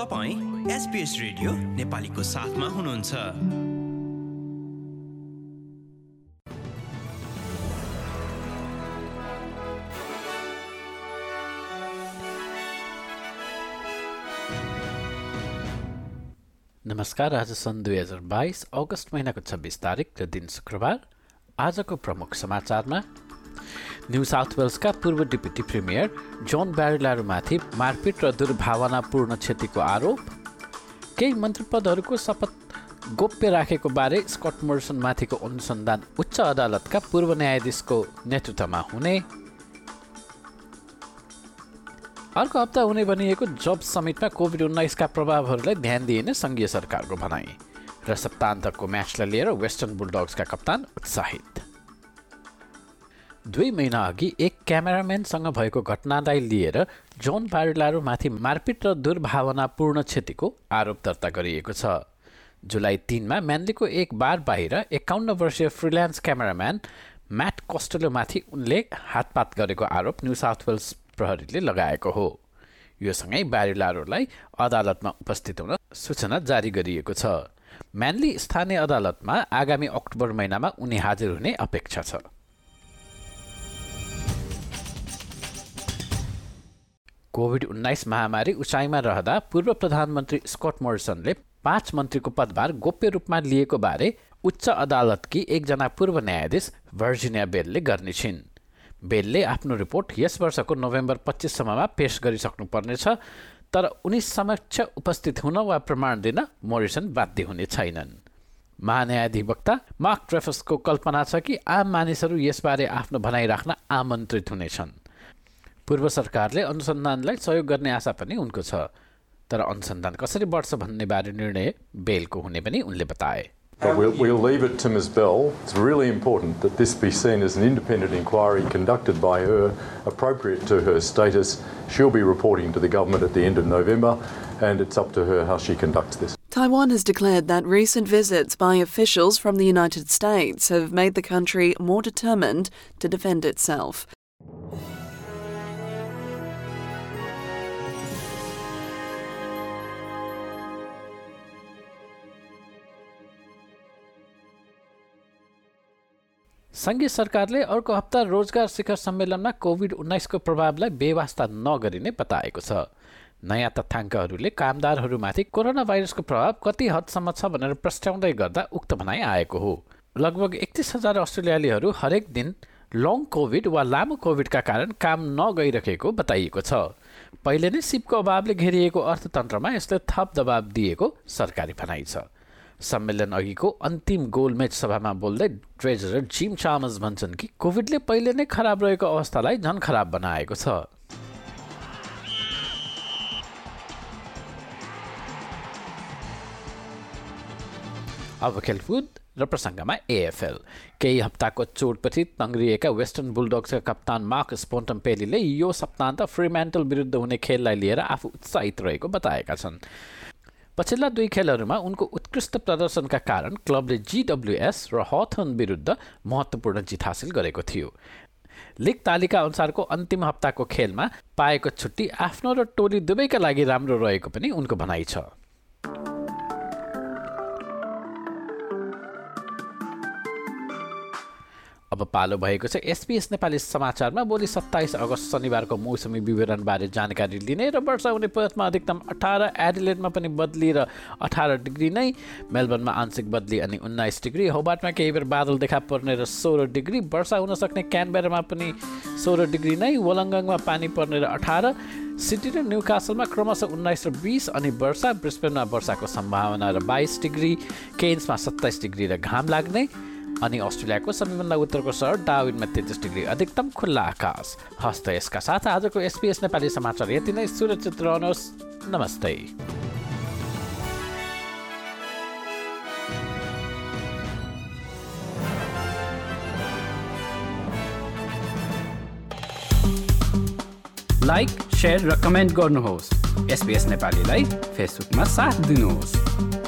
तपाईँ SBS radio नेपालीको साथमा हुनुहुन्छ। नमस्कार आज सन् दुई हजार बाइस अगस्त महिनाको छब्बिस तारिक र दिन शुक्रबार। आजको प्रमुख समाचारमा न्यू साउथ वेल्सका पूर्व डिप्युटी प्रिमियर जोन ब्यारिलारूमाथि मारपिट र दुर्भावनापूर्ण क्षतिको आरोप। केही मन्त्री पदहरूको शपथ गोप्य राखेको बारे स्कट मोर्सनमाथिको अनुसन्धान उच्च अदालतका पूर्व न्यायाधीशको नेतृत्वमा हुने। अर्को हप्ता हुने भनिएको जब समिटमा कोभिड उन्नाइसका प्रभावहरूलाई ध्यान दिइने सङ्घीय सरकारको भनाई। र सप्तान्तको म्याचलाई लिएर वेस्टर्न बुलडग्सका कप्तान उत्साहित दुई महिना अघि एक क्यामेराम्यानसँग भएको घटनालाई लिएर जोन पारिलारोमाथि मारपिट र दुर्भावनापूर्ण क्षतिको आरोप दर्ता गरिएको छ। जुलाई तिनमा म्यान्लीको एक बार बाहिर एकाउन्न वर्षीय फ्रिल्यान्स क्यामेराम्यान म्याट कस्टलोमाथि उनले हातपात गरेको आरोप न्यू साउथ वेल्स प्रहरीले लगाएको हो। यो सँगै बारिलारोलाई अदालतमा उपस्थित हुन सूचना जारी गरिएको छ। म्यान्ली स्थानीय अदालतमा आगामी अक्टोबर महिनामा उनी हाजिर हुने अपेक्षा छ। कोभिड उन्नाइस महामारी उचाइमा रहँदा पूर्व प्रधानमन्त्री स्कट मोरिसनले पाँच मन्त्रीको पदभार गोप्य रूपमा लिएको बारे उच्च अदालतकी एकजना पूर्व न्यायाधीश भर्जिनिया बेलले गर्ने छिन् बेलले आफ्नो रिपोर्ट यस वर्षको नोभेम्बर पच्चिससम्ममा पेश गरिसक्नुपर्नेछ तर उनी समक्ष उपस्थित हुन वा प्रमाण दिन मोरिसन बाध्य हुने छैनन्। महान्यायाधिवक्ता मार्क ट्रेफसको कल्पना छ कि आम मानिसहरू यसबारे आफ्नो भनाइ राख्न आमन्त्रित हुनेछन्। पूर्व सरकारले अनुसन्धानलाई सहयोग गर्ने आशा पनि उनको छ तर अनुसन्धान कसरी बढ्छ भन्ने बारे निर्णय बेलको हुने पनि उनले बताए But we'll, we'll leave it to Ms Bell. It's really important that this be seen as an independent inquiry conducted by her, appropriate to her status. She'll be reporting to the government at the end of November, and it's up to her how she conducts this. Taiwan has declared that recent visits by officials from the United States have made the country more determined to defend itself. सङ्घीय सरकारले अर्को हप्ता रोजगार शिखर सम्मेलनमा covid उन्नाइसको प्रभावलाई बेवास्ता नगरिने बताएको छ। नयाँ तथ्याङ्कहरूले कामदारहरूमाथि कोरोना भाइरसको प्रभाव कति हदसम्म छ भनेर प्रस्ट्याउँदै गर्दा उक्त भनाइ आएको हो। लगभग एकतिस हजार अस्ट्रेलियालीहरू हरेक दिन लङ कोभिड वा लामो कोभिडका कारण काम नगइरहेको बताइएको छ। पहिले नै सिपको अभावले घेरिएको अर्थतन्त्रमा यसले थप दबाब दिएको सरकारी भनाइ छ। सम्मेलन अघिको अन्तिम गोलमेच सभामा बोल्दै ट्रेजरर जिम चामस भन्छन् कि कोभिडले पहिले नै खराब रहेको अवस्थालाई झन् खराब बनाएको छ। अब खेलकुद र प्रसङ्गमा एएफएल केही हप्ताको चोटपछि तङ्ग्रिएका वेस्टर्न बुलडग्सका कप्तान मार्क स्पोन्टम पेलीले यो सप्ताहन्त फ्रिमेन्टल विरुद्ध हुने खेललाई लिएर आफू उत्साहित रहेको बताएका छन्। पछिल्ला दुई खेलहरूमा उनको उत्कृष्ट प्रदर्शनका कारण क्लबले जिडब्ल्युएस र हथन विरुद्ध महत्त्वपूर्ण जित हासिल गरेको थियो। लिग तालिका अनुसारको अन्तिम हप्ताको खेलमा पाएको छुट्टी आफ्नो र टोली दुवैका लागि राम्रो रहेको पनि उनको भनाइ छ। अब पालो भएको छ। एसपिएस नेपाली समाचारमा भोलि सत्ताइस अगस्त शनिबारको मौसमी विवरणबारे जानकारी लिने र वर्षा हुने पथमा अधिकतम अठार एडिलेडमा पनि बदली र अठार डिग्री नै मेलबर्नमा आंशिक बदली अनि उन्नाइस डिग्री होबाटमा केही बेर बादल देखा पर्ने र सोह्र डिग्री वर्षा हुन सक्ने क्यानबेरामा पनि सोह्र डिग्री नै वलङ्गङमा पानी पर्ने र अठार सिटी र न्यू कासलमा क्रमशः उन्नाइस र बिस अनि वर्षा ब्रिस्बेनमा वर्षाको सम्भावना र बाइस डिग्री केन्समा सत्ताइस डिग्री र घाम लाग्ने। अनि अस्ट्रेलियाको सबैभन्दा उत्तरको सहर डाविनमा तेत्तिस डिग्री अधिकतम खुल्ला आकाश। हस्त यसका साथ आजको एसपिएस नेपाली समाचार यति नै। सुरक्षित रहनुहोस्। नमस्ते। लाइक सेयर र कमेन्ट गर्नुहोस्। एसपिएस नेपालीलाई फेसबुकमा साथ दिनुहोस्।